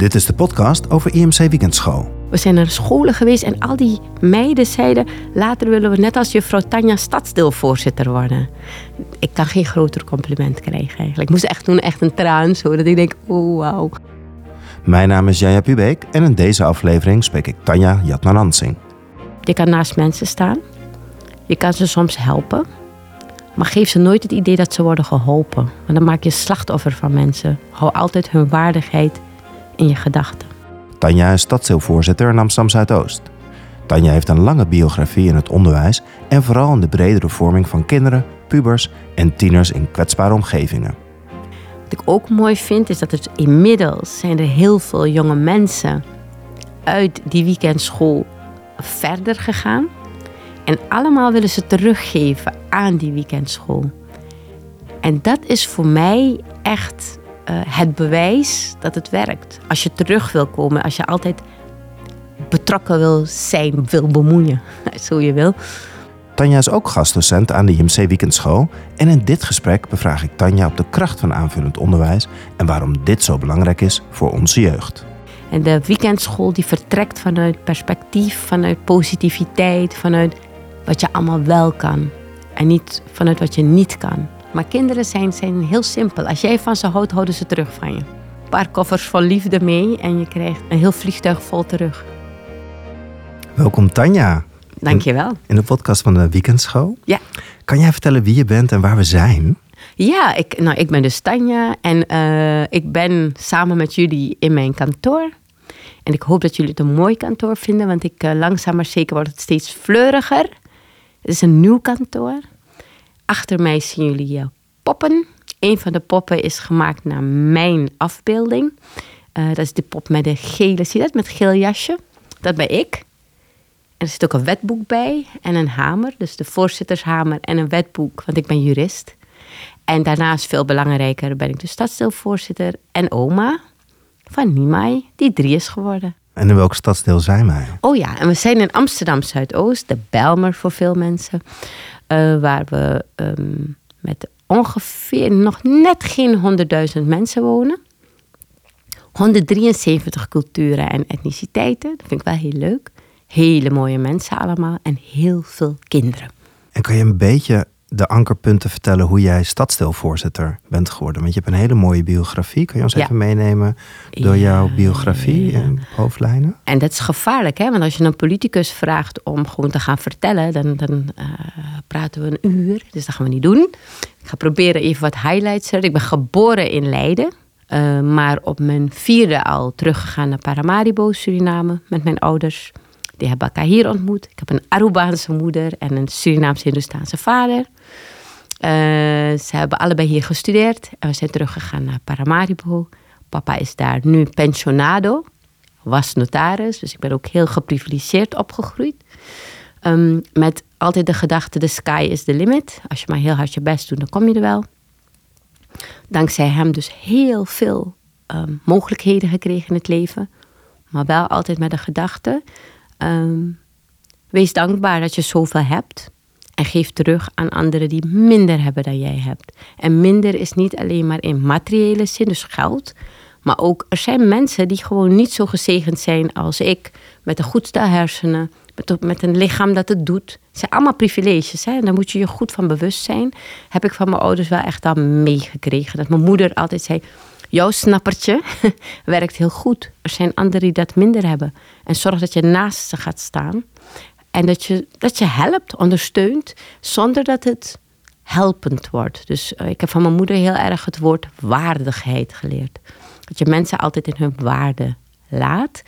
Dit is de podcast over IMC Weekendschool. We zijn naar scholen geweest en al die meiden zeiden... later willen we net als juffrouw Tanja stadsdeelvoorzitter worden. Ik kan geen groter compliment krijgen eigenlijk. Ik moest echt toen echt een traan zo, dat ik denk, oh wauw. Mijn naam is Jaya Pubeek en in deze aflevering spreek ik Tanja Jatnanansing. Je kan naast mensen staan. Je kan ze soms helpen. Maar geef ze nooit het idee dat ze worden geholpen. Want dan maak je slachtoffer van mensen. Hou altijd hun waardigheid in je gedachten. Tanja is stadsdeelvoorzitter in Amsterdam Zuidoost. Tanja heeft een lange biografie in het onderwijs en vooral in de bredere vorming van kinderen, pubers en tieners in kwetsbare omgevingen. Wat ik ook mooi vind is dat er inmiddels zijn er heel veel jonge mensen uit die weekendschool verder gegaan. En allemaal willen ze teruggeven aan die weekendschool. En dat is voor mij echt het bewijs dat het werkt. Als je terug wil komen, als je altijd betrokken wil zijn, wil bemoeien, zo je wil. Tanja is ook gastdocent aan de IMC Weekendschool. En in dit gesprek bevraag ik Tanja op de kracht van aanvullend onderwijs en waarom dit zo belangrijk is voor onze jeugd. En de weekendschool die vertrekt vanuit perspectief, vanuit positiviteit, vanuit wat je allemaal wel kan. En niet vanuit wat je niet kan. Maar kinderen zijn, zijn heel simpel. Als jij van ze houdt, houden ze terug van je. Een paar koffers vol liefde mee en je krijgt een heel vliegtuig vol terug. Welkom Tanja. Dankjewel. In, in de podcast van de Weekendschool. Ja. Kan jij vertellen wie je bent en waar we zijn? Ja, ik, nou, ik ben dus Tanja en uh, ik ben samen met jullie in mijn kantoor. En ik hoop dat jullie het een mooi kantoor vinden, want ik, uh, langzaam maar zeker wordt het steeds fleuriger. Het is een nieuw kantoor. Achter mij zien jullie poppen. Een van de poppen is gemaakt naar mijn afbeelding. Uh, dat is de pop met de gele, zie je dat? Met geel jasje. Dat ben ik. En er zit ook een wetboek bij en een hamer. Dus de voorzittershamer en een wetboek, want ik ben jurist. En daarnaast, veel belangrijker, ben ik de stadsdeelvoorzitter en oma van Nimai, die drie is geworden. En in welk stadsdeel zijn wij? Oh ja, en we zijn in Amsterdam Zuidoost, de Belmer voor veel mensen. Uh, waar we um, met ongeveer nog net geen 100.000 mensen wonen. 173 culturen en etniciteiten. Dat vind ik wel heel leuk. Hele mooie mensen allemaal en heel veel kinderen. En kan je een beetje de ankerpunten vertellen hoe jij stadsdeelvoorzitter bent geworden? Want je hebt een hele mooie biografie. Kan je ons Ja. even meenemen door Ja, jouw biografie ja. en hoofdlijnen? En dat is gevaarlijk, hè? want als je een politicus vraagt om gewoon te gaan vertellen, dan, dan eh, praten we een uur. Dus dat gaan we niet doen. Ik ga proberen even wat highlights. te- Ik ben geboren in Leiden, eh, maar op mijn vierde al teruggegaan naar Paramaribo, Suriname, met mijn ouders. Die hebben elkaar hier ontmoet. Ik heb een Arubaanse moeder en een Surinaams-Hindoestaanse vader. Eh, ze hebben allebei hier gestudeerd en we zijn teruggegaan naar Paramaribo. Papa is daar nu pensionado, was notaris, dus ik ben ook heel geprivilegeerd opgegroeid. Ehm, met altijd de gedachte, the sky is the limit. Als je maar heel hard je best doet, dan kom je er wel. Dankzij hem dus heel veel ehm, mogelijkheden gekregen in het leven. Maar wel altijd met de gedachte, ehm, wees dankbaar dat je zoveel hebt. En geef terug aan anderen die minder hebben dan jij hebt. En minder is niet alleen maar in materiële zin, dus geld. Maar ook, er zijn mensen die gewoon niet zo gezegend zijn als ik. Met de goed stel hersenen, met, met een lichaam dat het doet. Het zijn allemaal privileges. Hè? En daar moet je je goed van bewust zijn. Heb ik van mijn ouders wel echt al meegekregen. Dat mijn moeder altijd zei, jouw snappertje werkt heel goed. Er zijn anderen die dat minder hebben. En zorg dat je naast ze gaat staan. En dat je, dat je helpt, ondersteunt, zonder dat het helpend wordt. Dus eh, ik heb van mijn moeder heel erg het woord waardigheid geleerd. Dat je mensen altijd in hun waarde laat.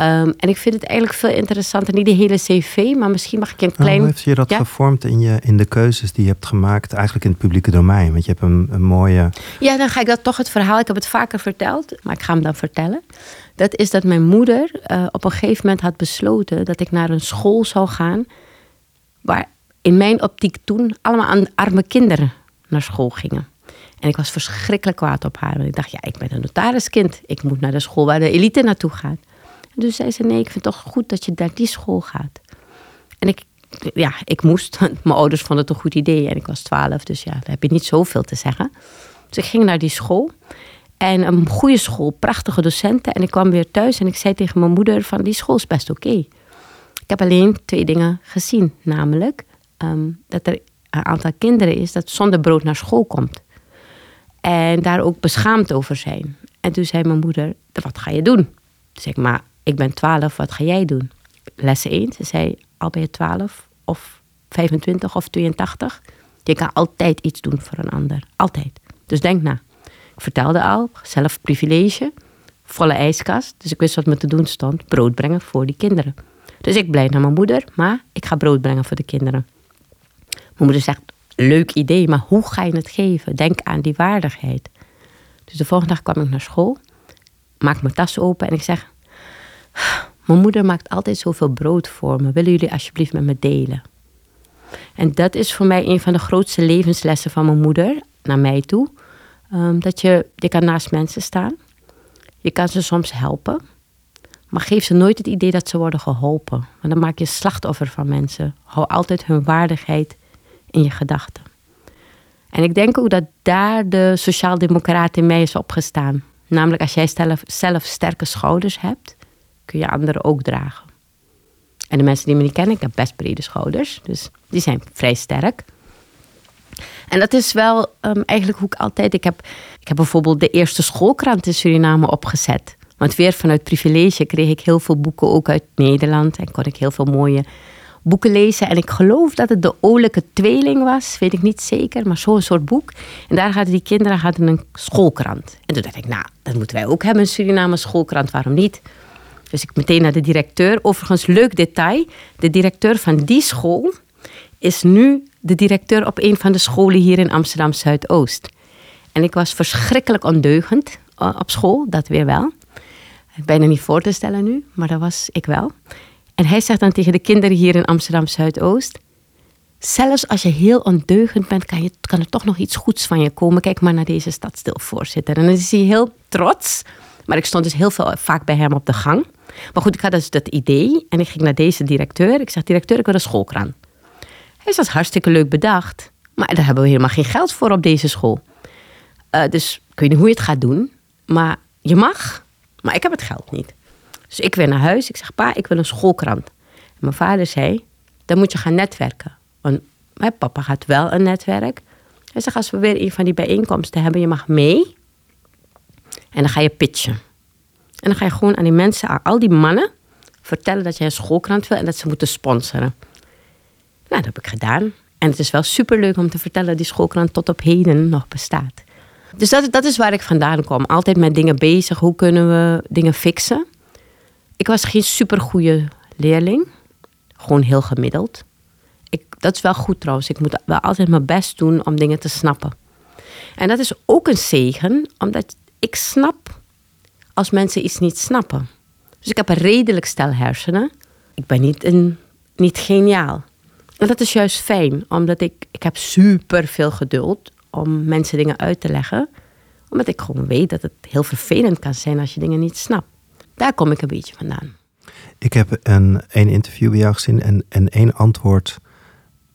Ehm, en ik vind het eigenlijk veel interessanter, niet de hele cv, maar misschien mag ik een klein... Hoe heeft je dat Ja? gevormd in, je, in de keuzes die je hebt gemaakt, eigenlijk in het publieke domein? Want je hebt een, een mooie. Ja, dan ga ik dat toch het verhaal. Ik heb het vaker verteld, maar ik ga hem dan vertellen. Dat is dat mijn moeder eh, op een gegeven moment had besloten dat ik naar een school zou gaan. Waar in mijn optiek toen allemaal aan arme kinderen naar school gingen. En ik was verschrikkelijk kwaad op haar. Want ik dacht, ja, ik ben een notariskind. Ik moet naar de school waar de elite naartoe gaat. Dus zei ze, nee, ik vind het toch goed dat je naar die school gaat. En ik, ja, ik moest. Mijn ouders vonden het een goed idee. En ik was twaalf, dus ja, daar heb je niet zoveel te zeggen. Dus ik ging naar die school. En een goede school, prachtige docenten. En ik kwam weer thuis en ik zei tegen mijn moeder van die school is best oké. Ik heb alleen twee dingen gezien. Namelijk ehm, dat er een aantal kinderen is dat zonder brood naar school komt. En daar ook beschaamd over zijn. En toen zei mijn moeder, wat ga je doen? Toen zei ik, maar ik ben 12, wat ga jij doen? Les 1, ze zei, al ben je 12 of 25 of 82, je kan altijd iets doen voor een ander. Altijd. Dus denk na. Ik vertelde al, zelf privilege, volle ijskast. Dus ik wist wat me te doen stond, brood brengen voor die kinderen. Dus ik blijf naar mijn moeder, maar ik ga brood brengen voor de kinderen. Mijn moeder zegt, leuk idee, maar hoe ga je het geven? Denk aan die waardigheid. Dus de volgende dag kwam ik naar school, maak mijn tas open en ik zeg: Mijn moeder maakt altijd zoveel brood voor me. Willen jullie alsjeblieft met me delen? En dat is voor mij een van de grootste levenslessen van mijn moeder naar mij toe. Ehm, dat je, je kan naast mensen staan. Je kan ze soms helpen. Maar geef ze nooit het idee dat ze worden geholpen. Want dan maak je slachtoffer van mensen. Hou altijd hun waardigheid in je gedachten. En ik denk ook dat daar de sociaaldemocraat in mij is opgestaan. Namelijk als jij zelf, zelf sterke schouders hebt, kun je anderen ook dragen. En de mensen die me niet kennen, ik heb best brede schouders. Dus die zijn vrij sterk. En dat is wel um, eigenlijk hoe ik altijd... Ik heb, ik heb bijvoorbeeld de eerste schoolkrant in Suriname opgezet. Want weer vanuit privilege kreeg ik heel veel boeken ook uit Nederland. En kon ik heel veel mooie boeken lezen. En ik geloof dat het de Olijke Tweeling was, weet ik niet zeker, maar zo'n soort boek. En daar hadden die kinderen hadden een schoolkrant. En toen dacht ik, nou, dat moeten wij ook hebben, een Suriname schoolkrant, waarom niet? Dus ik meteen naar de directeur. Overigens, leuk detail, de directeur van die school is nu de directeur op een van de scholen hier in Amsterdam Zuidoost. En ik was verschrikkelijk ondeugend eh, op school, dat weer wel. Bijna niet voor te stellen nu, maar dat was ik wel. En hij zegt dan tegen de kinderen hier in Amsterdam Zuidoost: Zelfs als je heel ondeugend bent, kan, je, kan er toch nog iets goeds van je komen. Kijk maar naar deze stadsdeelvoorzitter. En dan is hij heel trots. Maar ik stond dus heel veel, vaak bij hem op de gang. Maar goed, ik had dus dat idee en ik ging naar deze directeur. Ik zeg: Directeur, ik wil een schoolkraan. Hij zegt: Hartstikke leuk bedacht. Maar daar hebben we helemaal geen geld voor op deze school. Uh, dus ik weet niet hoe je het gaat doen. Maar je mag. Maar ik heb het geld niet. Dus ik weer naar huis. Ik zeg, pa, ik wil een schoolkrant. Mijn vader zei, dan moet je gaan netwerken. Want mijn papa had wel een netwerk. Hij zegt, als we weer een van die bijeenkomsten hebben, je mag mee. En dan ga je pitchen. En dan ga je gewoon aan die mensen, aan al die mannen, vertellen dat je een schoolkrant wil en dat ze moeten sponsoren. Nou, dat heb ik gedaan. En het is wel superleuk om te vertellen dat die schoolkrant tot op heden nog bestaat. Dus dat, dat is waar ik vandaan kom. Altijd met dingen bezig. Hoe kunnen we dingen fixen? Ik was geen supergoeie leerling. Gewoon heel gemiddeld. Ik, dat is wel goed trouwens. Ik moet wel altijd mijn best doen om dingen te snappen. En dat is ook een zegen, omdat ik snap als mensen iets niet snappen. Dus ik heb een redelijk stel hersenen. Ik ben niet, een, niet geniaal. En dat is juist fijn, omdat ik, ik heb super veel geduld om mensen dingen uit te leggen. Omdat ik gewoon weet dat het heel vervelend kan zijn als je dingen niet snapt. Daar kom ik een beetje vandaan. Ik heb een, een interview bij jou gezien en, en één antwoord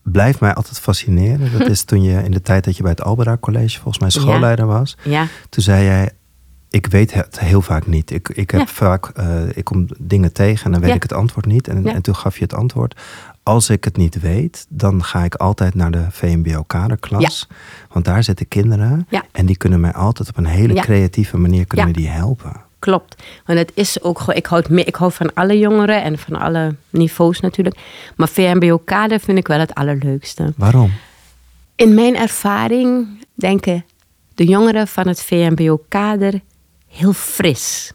blijft mij altijd fascineren. Dat is toen je in de tijd dat je bij het Albera College volgens mij schoolleider was. Ja. Toen zei jij, ik weet het heel vaak niet. Ik, ik heb vaak, uh, ik kom dingen tegen en dan weet ik het antwoord niet. En, en toen gaf je het antwoord. Als ik het niet weet, dan ga ik altijd naar de VMBO-kaderklas. Want daar zitten kinderen en die kunnen mij altijd op een hele creatieve manier kunnen die helpen klopt. Want het is ook gewoon, ik hou, ik hou van alle jongeren en van alle niveaus natuurlijk. Maar VMBO-kader vind ik wel het allerleukste. Waarom? In mijn ervaring denken de jongeren van het VMBO-kader heel fris.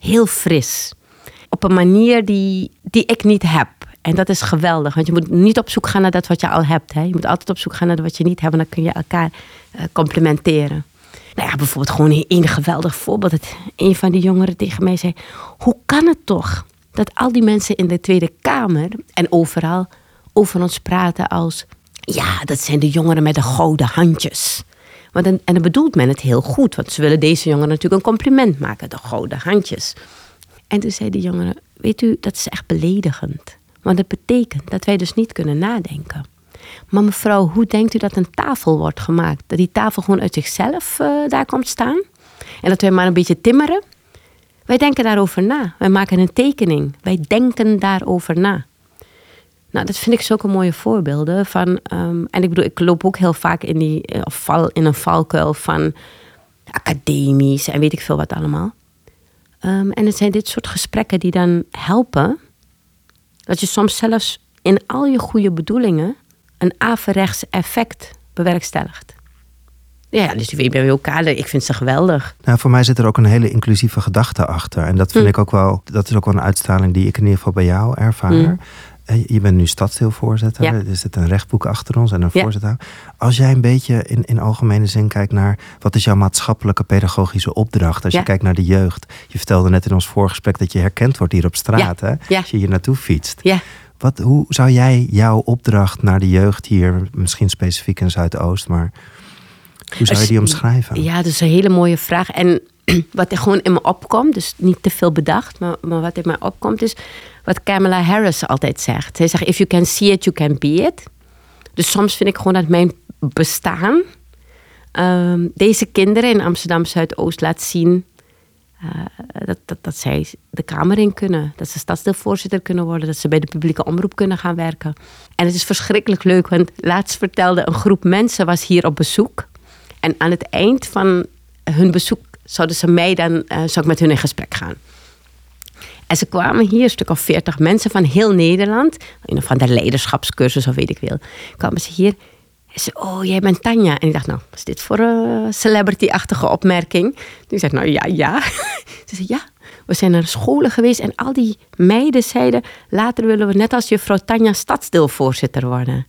Heel fris. Op een manier die, die ik niet heb. En dat is geweldig, want je moet niet op zoek gaan naar dat wat je al hebt. Hè. Je moet altijd op zoek gaan naar wat je niet hebt en dan kun je elkaar uh, complementeren. Nou ja, bijvoorbeeld gewoon een geweldig voorbeeld. Een van die jongeren tegen mij zei: Hoe kan het toch dat al die mensen in de Tweede Kamer en overal over ons praten als: Ja, dat zijn de jongeren met de gouden handjes. Want en dan bedoelt men het heel goed, want ze willen deze jongeren natuurlijk een compliment maken: de gouden handjes. En toen zei die jongeren: Weet u, dat is echt beledigend. Want dat betekent dat wij dus niet kunnen nadenken. Maar mevrouw, hoe denkt u dat een tafel wordt gemaakt? Dat die tafel gewoon uit zichzelf uh, daar komt staan? En dat wij maar een beetje timmeren. Wij denken daarover na. Wij maken een tekening. Wij denken daarover na. Nou, dat vind ik zulke mooie voorbeelden van. Ehm, en ik bedoel, ik loop ook heel vaak in, die, eh, val, in een valkuil van academisch en weet ik veel wat allemaal. Ehm, en het zijn dit soort gesprekken die dan helpen. Dat je soms zelfs in al je goede bedoelingen een averechts effect bewerkstelligt. Ja, dus die WBWO-kader, ik vind ze geweldig. Nou, voor mij zit er ook een hele inclusieve gedachte achter. En dat vind hm. ik ook wel, dat is ook wel een uitstraling die ik in ieder geval bij jou ervaar. Hm. Je bent nu stadsdeelvoorzitter. Ja. Er zit een rechtboek achter ons en een voorzitter. Als jij een beetje in, in algemene zin kijkt naar wat is jouw maatschappelijke pedagogische opdracht? Als je kijkt naar de jeugd. Je vertelde net in ons voorgesprek dat je herkend wordt hier op straat. Hè? Als je hier naartoe fietst. Wat, hoe zou jij jouw opdracht naar de jeugd hier, misschien specifiek in Zuidoost, maar hoe zou je die omschrijven? Ja, dat is een hele mooie vraag. En wat er gewoon in me opkomt, dus niet te veel bedacht, maar, maar wat in me opkomt is wat Kamala Harris altijd zegt. Zij zegt, if you can see it, you can be it. Dus soms vind ik gewoon dat mijn bestaan ehm, deze kinderen in Amsterdam Zuidoost laat zien dat, dat, dat zij de Kamer in kunnen. Dat ze stadsdeelvoorzitter kunnen worden. Dat ze bij de publieke omroep kunnen gaan werken. En het is verschrikkelijk leuk, want laatst vertelde een groep mensen was hier op bezoek. En aan het eind van hun bezoek zouden ze mij dan, uh, zou ik met hun in gesprek gaan. En ze kwamen hier, een stuk of veertig mensen van heel Nederland. Een van de leiderschapscursus of weet ik veel. Kwamen ze hier. En ze oh, jij bent Tanja. En ik dacht, nou, is dit voor een celebrity-achtige opmerking? Ik zei, nou ja, ja. Ze zei, ja, we zijn naar scholen geweest. En al die meiden zeiden, later willen we net als juffrouw Tanja stadsdeelvoorzitter worden.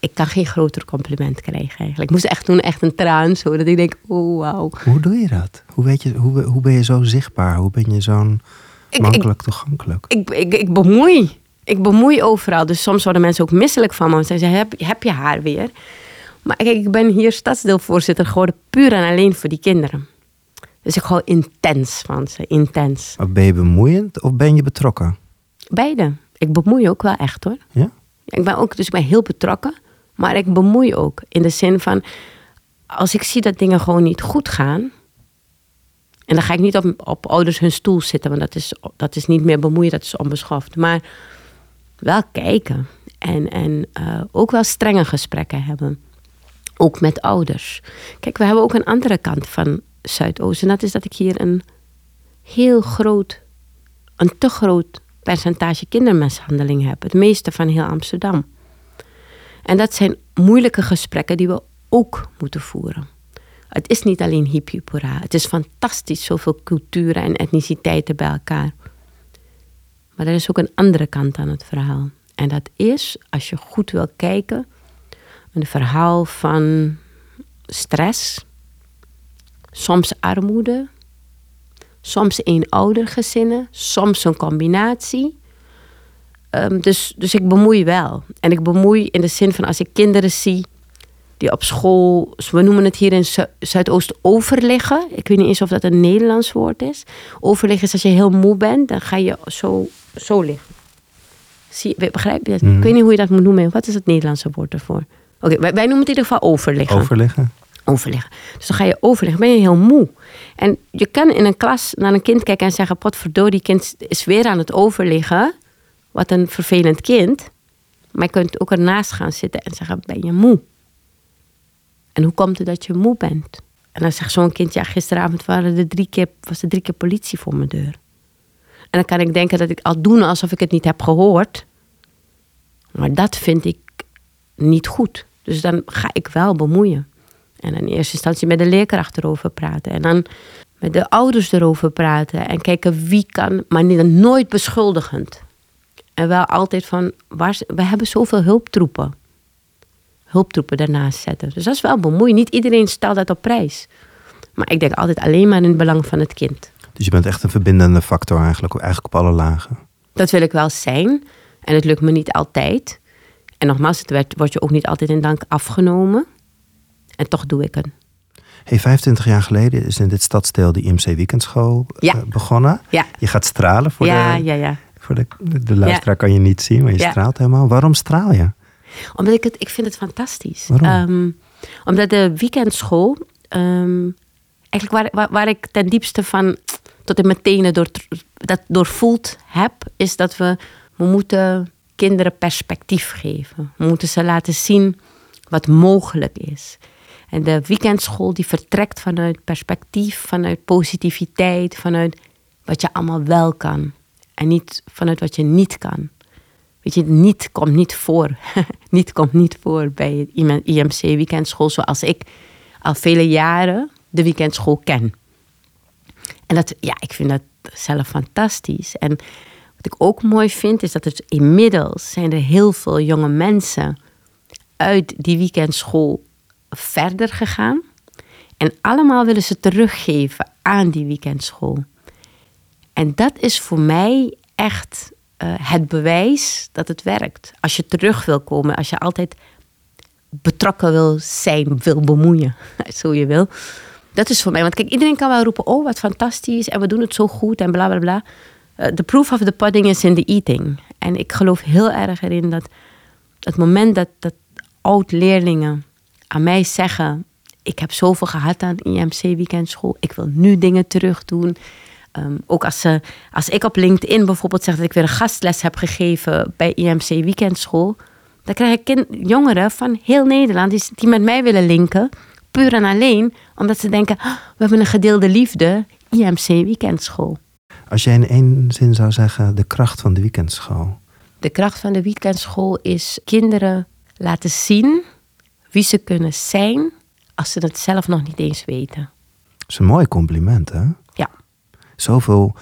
Ik kan geen groter compliment krijgen eigenlijk. Ik moest echt doen, echt een traan zo. Dat ik denk, oh wauw. Hoe doe je dat? Hoe, weet je, hoe, hoe ben je zo zichtbaar? Hoe ben je zo'n makkelijk toegankelijk. Ik, ik, ik, bemoei. Ik bemoei overal. Dus soms worden mensen ook misselijk van me. Ze zeggen, heb, heb je haar weer? Maar kijk, ik ben hier stadsdeelvoorzitter geworden puur en alleen voor die kinderen. Dus ik hou intens van ze, intens. Maar ben je bemoeiend of ben je betrokken? Beide. Ik bemoei ook wel echt hoor. Ja? Ik ben ook, dus ik ben heel betrokken. Maar ik bemoei ook. In de zin van, als ik zie dat dingen gewoon niet goed gaan en dan ga ik niet op, op ouders hun stoel zitten, want dat is, dat is niet meer bemoeien, dat is onbeschoft. Maar wel kijken en, en uh, ook wel strenge gesprekken hebben. Ook met ouders. Kijk, we hebben ook een andere kant van Zuidoost. En dat is dat ik hier een heel groot, een te groot percentage kindermishandeling heb. Het meeste van heel Amsterdam. En dat zijn moeilijke gesprekken die we ook moeten voeren. Het is niet alleen hippie-pura. Het is fantastisch, zoveel culturen en etniciteiten bij elkaar. Maar er is ook een andere kant aan het verhaal. En dat is, als je goed wil kijken, een verhaal van stress, soms armoede, soms eenoudergezinnen, soms een combinatie. Um, dus, dus ik bemoei wel. En ik bemoei in de zin van als ik kinderen zie die op school, we noemen het hier in Zuidoost overliggen. Ik weet niet eens of dat een Nederlands woord is. Overliggen is als je heel moe bent, dan ga je zo, zo liggen. Zie, begrijp je dat? Ik weet niet hoe je dat moet noemen. Wat is het Nederlandse woord ervoor? Oké, wij, wij, noemen het in ieder geval overliggen. Overliggen? Overliggen. Dus dan ga je overliggen, ben je heel moe. En je kan in een klas naar een kind kijken en zeggen... potverdorie, die kind is weer aan het overliggen. Wat een vervelend kind. Maar je kunt ook ernaast gaan zitten en zeggen, ben je moe? En hoe komt het dat je moe bent? En dan zegt zo'n kind, ja, gisteravond waren er drie keer, was er drie keer politie voor mijn deur. En dan kan ik denken dat ik al doen alsof ik het niet heb gehoord. Maar dat vind ik niet goed. Dus dan ga ik wel bemoeien. En in eerste instantie met de leerkracht erover praten. En dan met de ouders erover praten. En kijken wie kan, maar niet, nooit beschuldigend. En wel altijd van, waar, we hebben zoveel hulptroepen hulptroepen daarnaast zetten. Dus dat is wel bemoeiend. Niet iedereen stelt dat op prijs. Maar ik denk altijd alleen maar in het belang van het kind. Dus je bent echt een verbindende factor eigenlijk, eigenlijk op alle lagen. Dat wil ik wel zijn. En het lukt me niet altijd. En nogmaals, het werd, wordt je ook niet altijd in dank afgenomen. En toch doe ik het. Hey, 25 jaar geleden is in dit stadsdeel de IMC Weekendschool ja. Eh, begonnen. Ja. Je gaat stralen voor ja, de, ja, ja. Voor de, de luisteraar kan je niet zien, maar je straalt helemaal. Waarom straal je? Omdat ik het, ik vind het fantastisch. Um, omdat de weekendschool, um, eigenlijk waar, waar, ik ten diepste van tot in mijn tenen door, dat doorvoeld heb, is dat we, we moeten kinderen perspectief geven. We moeten ze laten zien wat mogelijk is. En de weekendschool die vertrekt vanuit perspectief, vanuit positiviteit, vanuit wat je allemaal wel kan. En niet vanuit wat je niet kan. Weet je, niet komt niet voor. niet komt niet voor bij IMC weekendschool zoals ik al vele jaren de weekendschool ken. En dat, ja, ik vind dat zelf fantastisch. En wat ik ook mooi vind, is dat er inmiddels zijn er heel veel jonge mensen uit die weekendschool verder gegaan. En allemaal willen ze teruggeven aan die weekendschool. En dat is voor mij echt uh, het bewijs dat het werkt. Als je terug wil komen, als je altijd betrokken wil zijn, wil bemoeien, zo je wil. Dat is voor mij. Want kijk, iedereen kan wel roepen: oh, wat fantastisch en we doen het zo goed en bla bla bla. Uh, the proof of the pudding is in the eating. En ik geloof heel erg erin dat het moment dat, dat oud-leerlingen aan mij zeggen: Ik heb zoveel gehad aan IMC Weekendschool, ik wil nu dingen terug doen. Ehm, ook als, ze, als ik op LinkedIn bijvoorbeeld zeg dat ik weer een gastles heb gegeven bij IMC Weekendschool, dan krijg ik kind, jongeren van heel Nederland die, die met mij willen linken, puur en alleen omdat ze denken: ah, we hebben een gedeelde liefde, IMC Weekendschool. Als jij in één zin zou zeggen, de kracht van de weekendschool. De kracht van de weekendschool is kinderen laten zien wie ze kunnen zijn als ze het zelf nog niet eens weten. Dat is een mooi compliment, hè? Ja. Zoveel,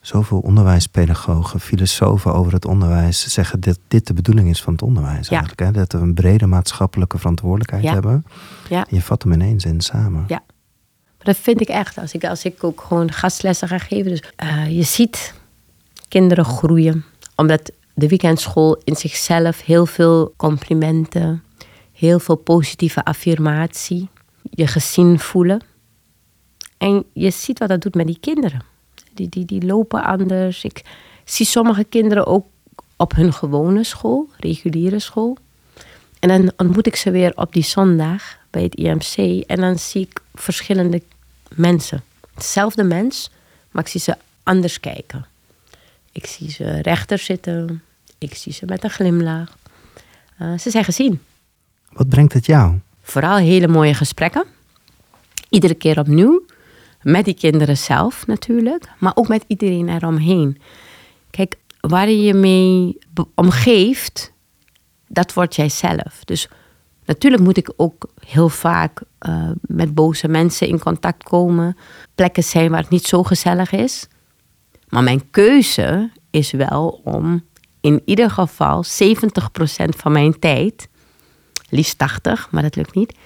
zoveel onderwijspedagogen, filosofen over het onderwijs zeggen dat dit de bedoeling is van het onderwijs. Ja. Eigenlijk, hè? Dat we een brede maatschappelijke verantwoordelijkheid ja. hebben. Ja. Je vat hem in één zin samen. Ja. Maar dat vind ik echt. Als ik, als ik ook gewoon gastlessen ga geven. Dus uh, je ziet kinderen groeien. Omdat de weekendschool in zichzelf heel veel complimenten, heel veel positieve affirmatie, je gezien voelen. En je ziet wat dat doet met die kinderen. Die, die, die lopen anders. Ik zie sommige kinderen ook op hun gewone school, reguliere school. En dan ontmoet ik ze weer op die zondag bij het IMC. En dan zie ik verschillende mensen. Hetzelfde mens, maar ik zie ze anders kijken. Ik zie ze rechter zitten. Ik zie ze met een glimlach. Uh, ze zijn gezien. Wat brengt het jou? Vooral hele mooie gesprekken. Iedere keer opnieuw. Met die kinderen zelf natuurlijk. Maar ook met iedereen eromheen. Kijk, waar je je mee omgeeft, dat word jij zelf. Dus natuurlijk moet ik ook heel vaak uh, met boze mensen in contact komen. Plekken zijn waar het niet zo gezellig is. Maar mijn keuze is wel om in ieder geval 70% van mijn tijd, liefst 80, maar dat lukt niet, 70%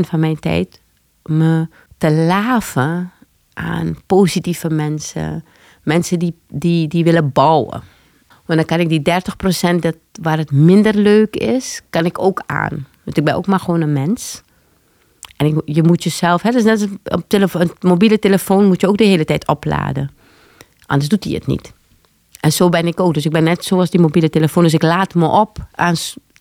van mijn tijd me te laven aan positieve mensen, mensen die, die, die willen bouwen. Want dan kan ik die 30% dat, waar het minder leuk is, kan ik ook aan. Want ik ben ook maar gewoon een mens. En ik, je moet jezelf, hè, dus net telefoon, een mobiele telefoon moet je ook de hele tijd opladen. Anders doet hij het niet. En zo ben ik ook. Dus ik ben net zoals die mobiele telefoon. Dus ik laat me op aan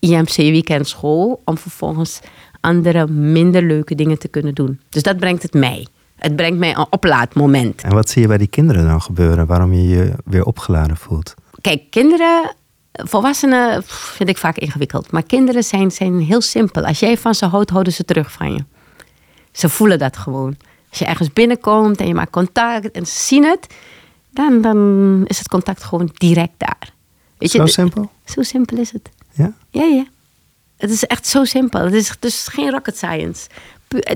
IMC Weekendschool. Om vervolgens andere, minder leuke dingen te kunnen doen. Dus dat brengt het mij. Het brengt mij een oplaadmoment. En wat zie je bij die kinderen dan gebeuren? Waarom je je weer opgeladen voelt? Kijk, kinderen, volwassenen vind ik vaak ingewikkeld. Maar kinderen zijn, zijn heel simpel. Als jij van ze houdt, houden ze terug van je. Ze voelen dat gewoon. Als je ergens binnenkomt en je maakt contact en ze zien het, dan, dan is het contact gewoon direct daar. Weet zo je, simpel? Zo simpel is het. Ja? Ja, ja. Het is echt zo simpel. Het is dus geen rocket science.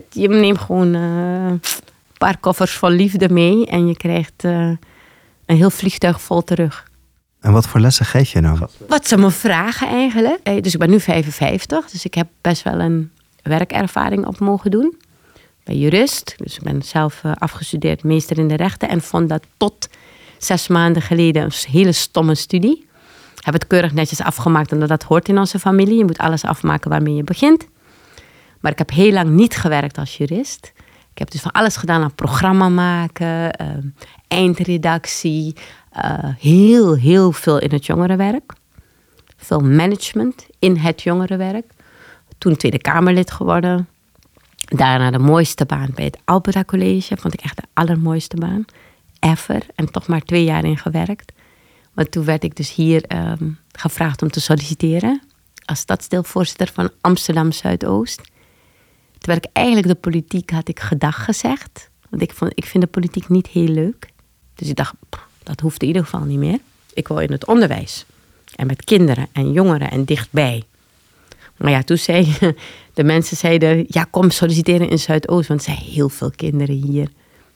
Je neemt gewoon uh, een paar koffers vol liefde mee en je krijgt uh, een heel vliegtuig vol terug. En wat voor lessen geef je nou? Wat ze me vragen eigenlijk. Eh, dus ik ben nu 55, dus ik heb best wel een werkervaring op mogen doen. Bij jurist. Dus ik ben zelf afgestudeerd meester in de rechten en vond dat tot zes maanden geleden een hele stomme studie. Heb het keurig netjes afgemaakt, omdat dat hoort in onze familie. Je moet alles afmaken waarmee je begint. Maar ik heb heel lang niet gewerkt als jurist. Ik heb dus van alles gedaan aan programma maken, ehm, eindredactie, uh, heel, heel veel in het jongerenwerk. Veel management in het jongerenwerk. Toen Tweede Kamerlid geworden. Daarna de mooiste baan bij het Alberta College. Vond ik echt de allermooiste baan ever. En toch maar twee jaar in gewerkt. Want toen werd ik dus hier ehm, gevraagd om te solliciteren. Als stadsdeelvoorzitter van Amsterdam Zuidoost. Terwijl ik eigenlijk de politiek had ik gedag gezegd. Want ik, vond, ik vind de politiek niet heel leuk. Dus ik dacht, dat hoeft in ieder geval niet meer. Ik wil in het onderwijs. En met kinderen en jongeren en dichtbij. Maar ja, toen zeiden de mensen zeiden, ja kom solliciteren in Zuidoost. Want er zijn heel veel kinderen hier.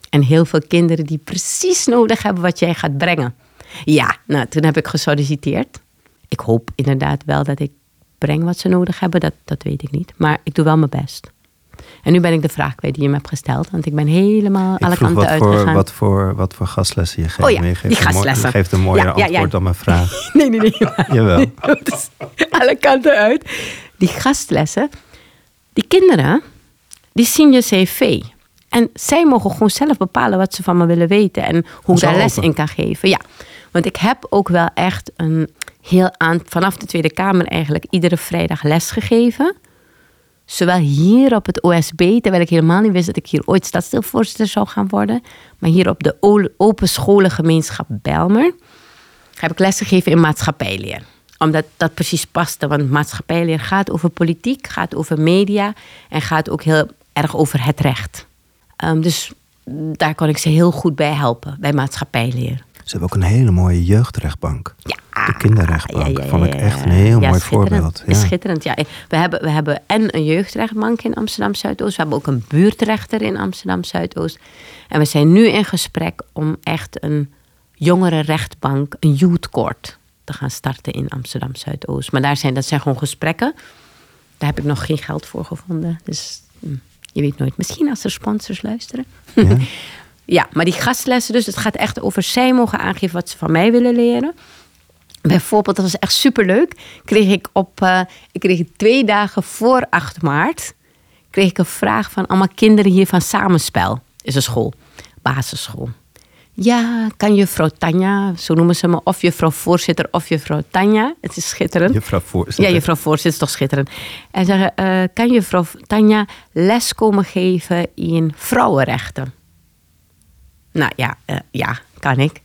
En heel veel kinderen die precies nodig hebben wat jij gaat brengen. Ja, nou toen heb ik gesolliciteerd. Ik hoop inderdaad wel dat ik breng wat ze nodig hebben. Dat, dat weet ik niet. Maar ik doe wel mijn best. En nu ben ik de vraag kwijt die je me hebt gesteld. Want ik ben helemaal alle kanten wat uitgegaan. Voor, wat, voor, wat voor gastlessen je geeft. Oh ja, die gastlessen. Je geeft een mooier antwoord dan mijn vraag. nee, nee, nee. Jawel. Dus alle kanten uit. Die gastlessen. Die kinderen, die zien je cv. En zij mogen gewoon zelf bepalen wat ze van me willen weten. En hoe ik daar les in kan geven. Ja, want ik heb ook wel echt een heel aan... Vanaf de Tweede Kamer eigenlijk iedere vrijdag les gegeven Zowel hier op het OSB, terwijl ik helemaal niet wist dat ik hier ooit stadsdeelvoorzitter zou gaan worden. Maar hier op de Open Scholengemeenschap Belmer heb ik lesgegeven in maatschappijleer. Omdat dat precies paste, want maatschappijleer gaat over politiek, gaat over media en gaat ook heel erg over het recht. Um, dus daar kon ik ze heel goed bij helpen, bij maatschappijleer. Ze hebben ook een hele mooie jeugdrechtbank. Ja. De kinderrechtbank. Ja, Vond ik echt een heel mooi voorbeeld. Ja. Schitterend, ja. We hebben, we hebben en een jeugdrechtbank in Amsterdam Zuidoost. We hebben ook een buurtrechter in Amsterdam Zuidoost. En we zijn nu in gesprek om echt een jongerenrechtbank, een youth court, te gaan starten in Amsterdam Zuidoost. Maar daar zijn, dat zijn gewoon gesprekken. Daar heb ik nog geen geld voor gevonden. Dus hm, je weet nooit. Misschien als er sponsors luisteren. Ja. Ja, maar die gastlessen dus, het gaat echt over zij mogen aangeven wat ze van mij willen leren. Bijvoorbeeld, dat was echt superleuk. Kreeg ik op, uh, ik kreeg twee dagen voor 8 maart, kreeg ik een vraag van allemaal kinderen hier van Samenspel. Is een school, basisschool. Ja, kan juffrouw Tanja, zo noemen ze me, of juffrouw voorzitter of juffrouw Tanja. Het is schitterend. Juffrouw voorzitter. Ja, juffrouw voorzitter is toch schitterend. En zeggen, uh, kan juffrouw Tanja les komen geven in vrouwenrechten? Nou ja, uh, ja, kan ik.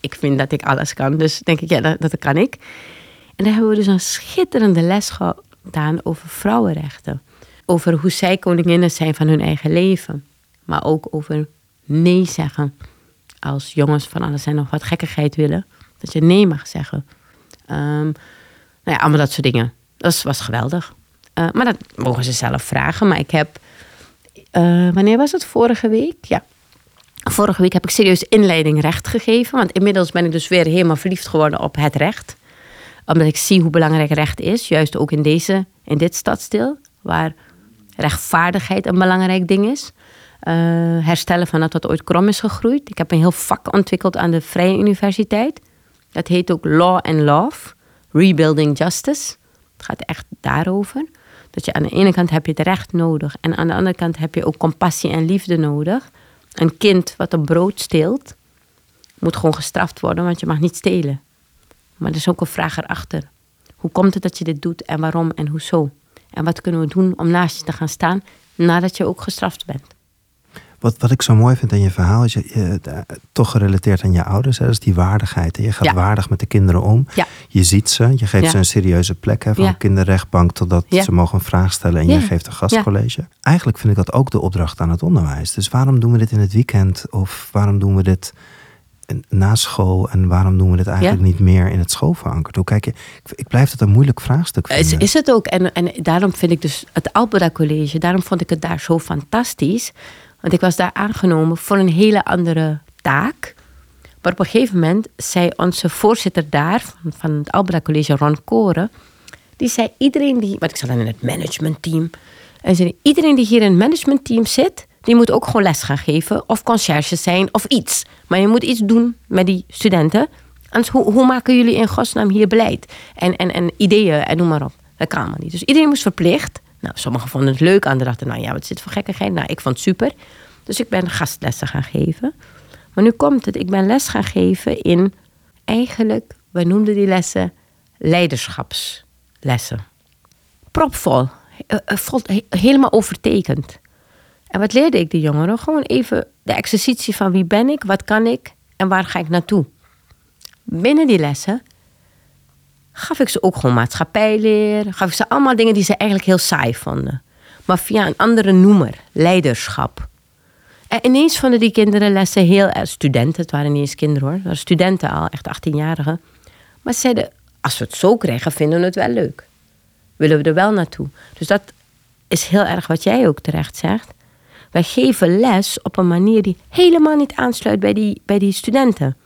Ik vind dat ik alles kan, dus denk ik, ja, dat, dat kan ik. En daar hebben we dus een schitterende les gedaan over vrouwenrechten. Over hoe zij koninginnen zijn van hun eigen leven. Maar ook over nee zeggen. Als jongens van alles en nog wat gekkigheid willen, dat je nee mag zeggen. Um, nou ja, allemaal dat soort dingen. Dat was geweldig. Uh, maar dat mogen ze zelf vragen. Maar ik heb, uh, wanneer was het? Vorige week? Ja, Vorige week heb ik serieus inleiding recht gegeven. Want inmiddels ben ik dus weer helemaal verliefd geworden op het recht. Omdat ik zie hoe belangrijk recht is. Juist ook in, deze, in dit stadsdeel. Waar rechtvaardigheid een belangrijk ding is. Uh, herstellen van dat wat ooit krom is gegroeid. Ik heb een heel vak ontwikkeld aan de Vrije Universiteit. Dat heet ook Law and Love. Rebuilding Justice. Het gaat echt daarover. Dat je aan de ene kant heb je het recht nodig. En aan de andere kant heb je ook compassie en liefde nodig. Een kind wat een brood steelt, moet gewoon gestraft worden, want je mag niet stelen. Maar er is ook een vraag erachter. Hoe komt het dat je dit doet en waarom en hoezo? En wat kunnen we doen om naast je te gaan staan nadat je ook gestraft bent? Wat, wat ik zo mooi vind in je verhaal is je, je toch gerelateerd aan je ouders. Hè? Dat is die waardigheid. Je gaat waardig met de kinderen om. Ja. Je ziet ze. Je geeft ze een serieuze plek. Hè? Van kinderrechtbank totdat ze mogen een vraag stellen. En je geeft een gastcollege. Eigenlijk vind ik dat ook de opdracht aan het onderwijs. Dus waarom doen we dit in het weekend? Of waarom doen we dit na school en waarom doen we dit eigenlijk niet meer in het school verankerd? Hoe kijk je? Ik, blijf het een moeilijk vraagstuk vinden. Is, is het ook. En, en daarom vind ik dus het Alberta College, daarom vond ik het daar zo fantastisch. Want ik was daar aangenomen voor een hele andere taak. Maar op een gegeven moment zei onze voorzitter daar, van, het Albera College, Ron Koren, die zei iedereen die, want ik zat dan in het managementteam, en zei iedereen die hier in het managementteam zit, die moet ook gewoon les gaan geven of conciërge zijn of iets. Maar je moet iets doen met die studenten. Anders, hoe, hoe maken jullie in godsnaam hier beleid? En, en, en ideeën en noem maar op. Dat kan maar niet. Dus iedereen moest verplicht nou, sommigen vonden het leuk, anderen dachten, nou ja, wat zit voor gekkigheid? Nou, ik vond het super. Dus ik ben gastlessen gaan geven. Maar nu komt het, ik ben les gaan geven in, eigenlijk, wij noemden die lessen leiderschapslessen. Propvol, eh, eh, helemaal overtekend. En wat leerde ik de jongeren? Gewoon even de exercitie van wie ben ik, wat kan ik en waar ga ik naartoe. Binnen die lessen gaf ik ze ook gewoon maatschappijleer. Gaf ik ze allemaal dingen die ze eigenlijk heel saai vonden. Maar via een andere noemer, leiderschap. En ineens vonden die kinderen lessen heel. Studenten, het waren niet eens kinderen hoor. Het waren studenten al, echt 18-jarigen. Maar ze zeiden, als we het zo krijgen, vinden we het wel leuk. Willen we er wel naartoe. Dus dat is heel erg wat jij ook terecht zegt. Wij geven les op een manier die helemaal niet aansluit bij die, bij die studenten.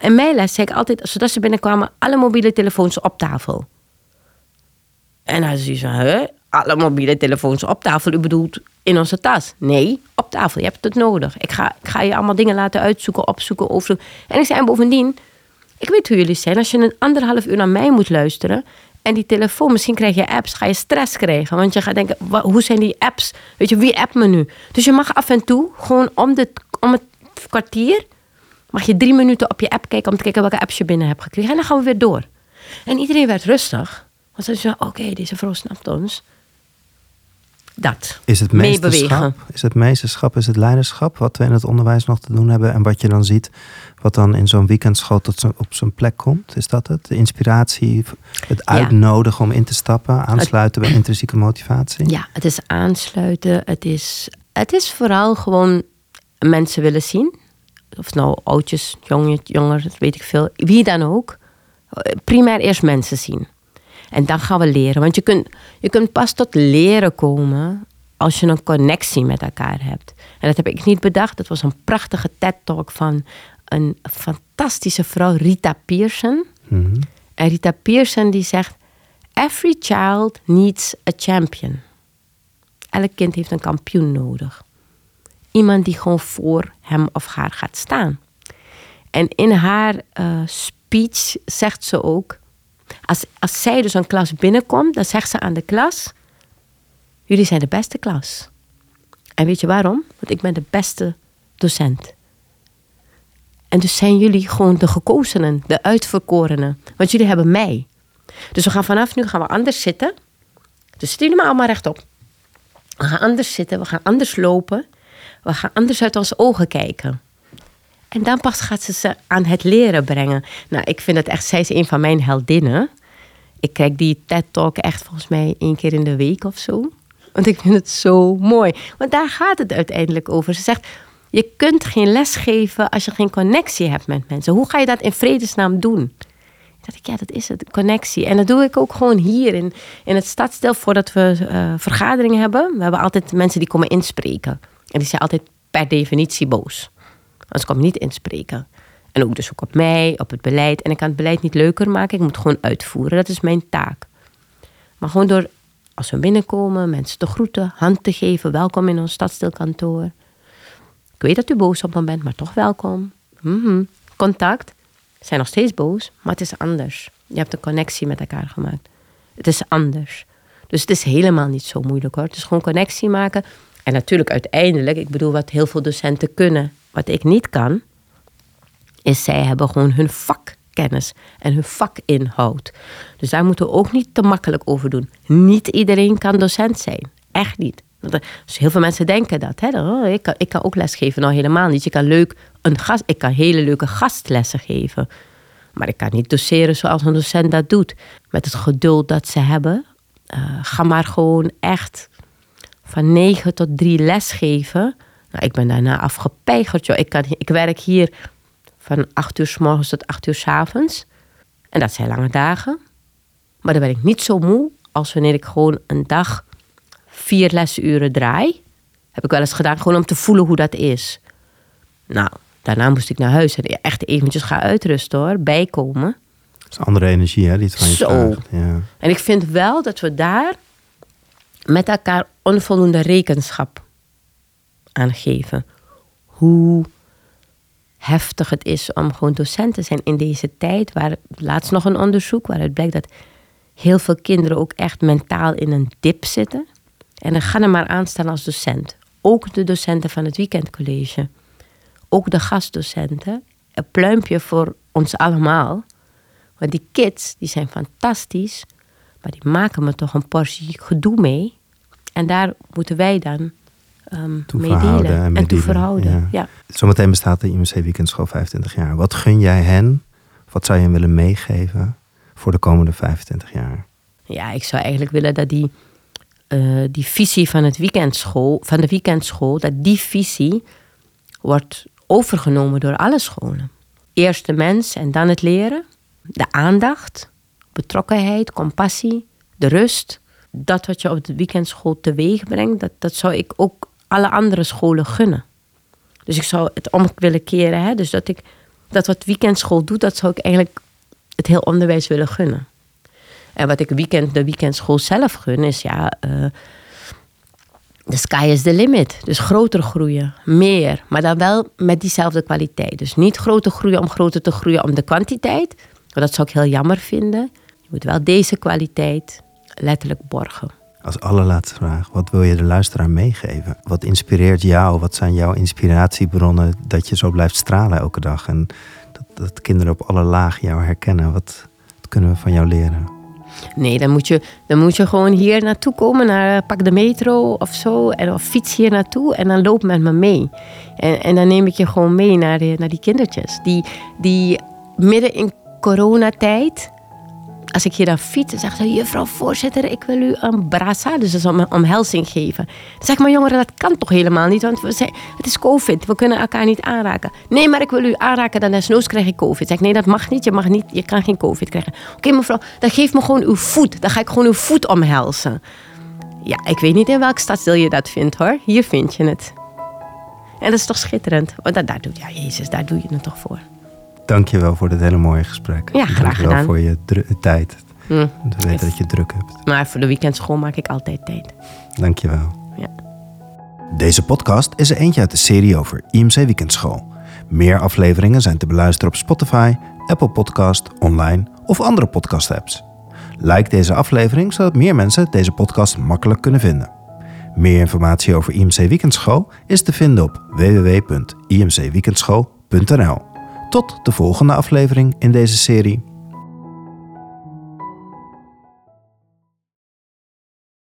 In mijn les zei ik altijd, zodat ze binnenkwamen, alle mobiele telefoons op tafel. En dan je zo, hè? alle mobiele telefoons op tafel. U bedoelt in onze tas? Nee, op tafel. Je hebt het nodig. Ik ga, ik ga je allemaal dingen laten uitzoeken, opzoeken, overzoeken. En ik zei, en bovendien, ik weet hoe jullie zijn. Als je een anderhalf uur naar mij moet luisteren... en die telefoon, misschien krijg je apps, ga je stress krijgen. Want je gaat denken, hoe zijn die apps? Weet je, wie appt me nu? Dus je mag af en toe, gewoon om, de, om het kwartier... mag je drie minuten op je app kijken... om te kijken welke apps je binnen hebt gekregen. En dan gaan we weer door. En iedereen werd rustig. Want ze zei, oké, deze vrouw snapt ons dat. Is het meesterschap, is het meesterschap, is het leiderschap wat we in het onderwijs nog te doen hebben en wat je dan ziet, wat dan in zo'n weekendschool tot op zijn plek komt? Is dat het? De inspiratie, het uitnodigen om in te stappen, aansluiten bij intrinsieke motivatie? Ja, het is aansluiten. Het is, het is vooral gewoon mensen willen zien. Of nou oudjes, jongen, jonger, dat weet ik veel. Wie dan ook. Primair eerst mensen zien. En dan gaan we leren. Want je kunt, je kunt pas tot leren komen als je een connectie met elkaar hebt. En dat heb ik niet bedacht. Dat was een prachtige TED-talk van een fantastische vrouw, Rita Pearson. Mhm. En Rita Pearson die zegt... Every child needs a champion. Elk kind heeft een kampioen nodig. Iemand die gewoon voor hem of haar gaat staan. En in haar uh, speech zegt ze ook als, als zij dus een klas binnenkomt, dan zegt ze aan de klas: Jullie zijn de beste klas. En weet je waarom? Want ik ben de beste docent. En dus zijn jullie gewoon de gekozenen, de uitverkorenen. Want jullie hebben mij. Dus we gaan vanaf nu gaan we anders zitten. Dus zitten jullie maar allemaal rechtop. We gaan anders zitten, we gaan anders lopen. We gaan anders uit onze ogen kijken. En dan pas gaat ze ze aan het leren brengen. Nou, ik vind het echt, zij is een van mijn heldinnen. Ik kijk die TED-talk echt volgens mij één keer in de week of zo. Want ik vind het zo mooi. Want daar gaat het uiteindelijk over. Ze zegt, je kunt geen les geven als je geen connectie hebt met mensen. Hoe ga je dat in vredesnaam doen? Dat ik, ja, dat is het, connectie. En dat doe ik ook gewoon hier in, in het stadsdeel voordat we uh, vergaderingen hebben. We hebben altijd mensen die komen inspreken. En die zijn altijd per definitie boos. Anders kom ik niet inspreken. En ook dus ook op mij, op het beleid. En ik kan het beleid niet leuker maken. Ik moet gewoon uitvoeren. Dat is mijn taak. Maar gewoon door, als we binnenkomen, mensen te groeten, hand te geven. Welkom in ons stadsdeelkantoor. Ik weet dat u boos op me bent, maar toch welkom. Mm Contact. zijn nog steeds boos, maar het is anders. Je hebt een connectie met elkaar gemaakt. Het is anders. Dus het is helemaal niet zo moeilijk hoor. Het is gewoon connectie maken. En natuurlijk uiteindelijk, ik bedoel wat heel veel docenten kunnen, wat ik niet kan, is zij hebben gewoon hun vakkennis en hun vakinhoud. Dus daar moeten we ook niet te makkelijk over doen. Niet iedereen kan docent zijn. Echt niet. Dus heel veel mensen denken dat. Hè? Oh, ik, kan, ik kan ook lesgeven. Nou, helemaal niet. Je kan leuk een gast, ik kan hele leuke gastlessen geven. Maar ik kan niet doseren zoals een docent dat doet. Met het geduld dat ze hebben. Uh, ga maar gewoon echt van negen tot drie lesgeven. Nou, ik ben daarna afgepeigerd. Joh. Ik, kan, ik werk hier van acht uur s morgens tot acht uur s avonds. En dat zijn lange dagen. Maar dan ben ik niet zo moe als wanneer ik gewoon een dag vier lesuren draai. Heb ik wel eens gedaan, gewoon om te voelen hoe dat is. Nou, daarna moest ik naar huis en echt eventjes gaan uitrusten hoor, bijkomen. Dat is andere energie hè, die het van je Zo. Ja. En ik vind wel dat we daar met elkaar onvoldoende rekenschap aan geven. Hoe heftig het is om gewoon docent te zijn in deze tijd. Waar laatst nog een onderzoek waaruit blijkt dat heel veel kinderen ook echt mentaal in een dip zitten. En dan gaan er maar aan staan als docent. Ook de docenten van het weekendcollege. Ook de gastdocenten. Een pluimpje voor ons allemaal. Want die kids, die zijn fantastisch. Maar die maken me toch een portie gedoe mee. En daar moeten wij dan um, meedelen en, en toe verhouden. Ja. Zometeen bestaat de IMC Weekendschool 25 jaar. Wat gun jij hen? Wat zou je hen willen meegeven voor de komende 25 jaar? Ja, ik zou eigenlijk willen dat die, uh, die visie van, het weekendschool, van de weekendschool, dat die visie wordt overgenomen door alle scholen. Eerst de mens en dan het leren. De aandacht, betrokkenheid, compassie, de rust. Dat wat je op de weekendschool teweeg brengt, dat, dat zou ik ook alle andere scholen gunnen. Dus ik zou het om willen keren. Hè? Dus dat ik dat wat weekendschool doet, dat zou ik eigenlijk het heel onderwijs willen gunnen. En wat ik weekend, de weekendschool zelf gun, is ja, uh, de sky is the limit. Dus groter groeien, meer, maar dan wel met diezelfde kwaliteit. Dus niet groter groeien om groter te groeien om de kwantiteit. Dat zou ik heel jammer vinden. Je moet wel deze kwaliteit letterlijk borgen. Als allerlaatste vraag, wat wil je de luisteraar meegeven? Wat inspireert jou? Wat zijn jouw inspiratiebronnen dat je zo blijft stralen elke dag? En dat, dat kinderen op alle lagen jou herkennen. Wat, wat kunnen we van jou leren? Nee, dan moet, je, dan moet je gewoon hier naartoe komen, naar, pak de metro of zo, en, of fiets hier naartoe en dan loop met me mee. En, en dan neem ik je gewoon mee naar, de, naar die kindertjes. Die, die midden in coronatijd als ik hier dan fiets, zegt ze: Juffrouw voorzitter, ik wil u een brasa, dus een omhelzing geven. Zeg maar, jongeren, dat kan toch helemaal niet, want we zijn, het is COVID, we kunnen elkaar niet aanraken. Nee, maar ik wil u aanraken, dan desnoods krijg ik COVID. Zeg Nee, dat mag niet, je, mag niet, je kan geen COVID krijgen. Oké, mevrouw, dan geef me gewoon uw voet. Dan ga ik gewoon uw voet omhelzen. Ja, ik weet niet in welk stadsdeel je dat vindt hoor. Hier vind je het. En dat is toch schitterend? Want daar, daar doe, ja, Jezus, daar doe je het toch voor. Dankjewel voor dit hele mooie gesprek. Ja, graag Dankjewel gedaan. voor je tijd. Mm. We weten dat je druk hebt. Maar voor de weekendschool maak ik altijd tijd. Dankjewel. Ja. Deze podcast is er eentje uit de serie over IMC Weekendschool. Meer afleveringen zijn te beluisteren op Spotify, Apple Podcast, online of andere podcast apps. Like deze aflevering zodat meer mensen deze podcast makkelijk kunnen vinden. Meer informatie over IMC Weekendschool is te vinden op www.imcweekendschool.nl. Tot de volgende aflevering in deze serie.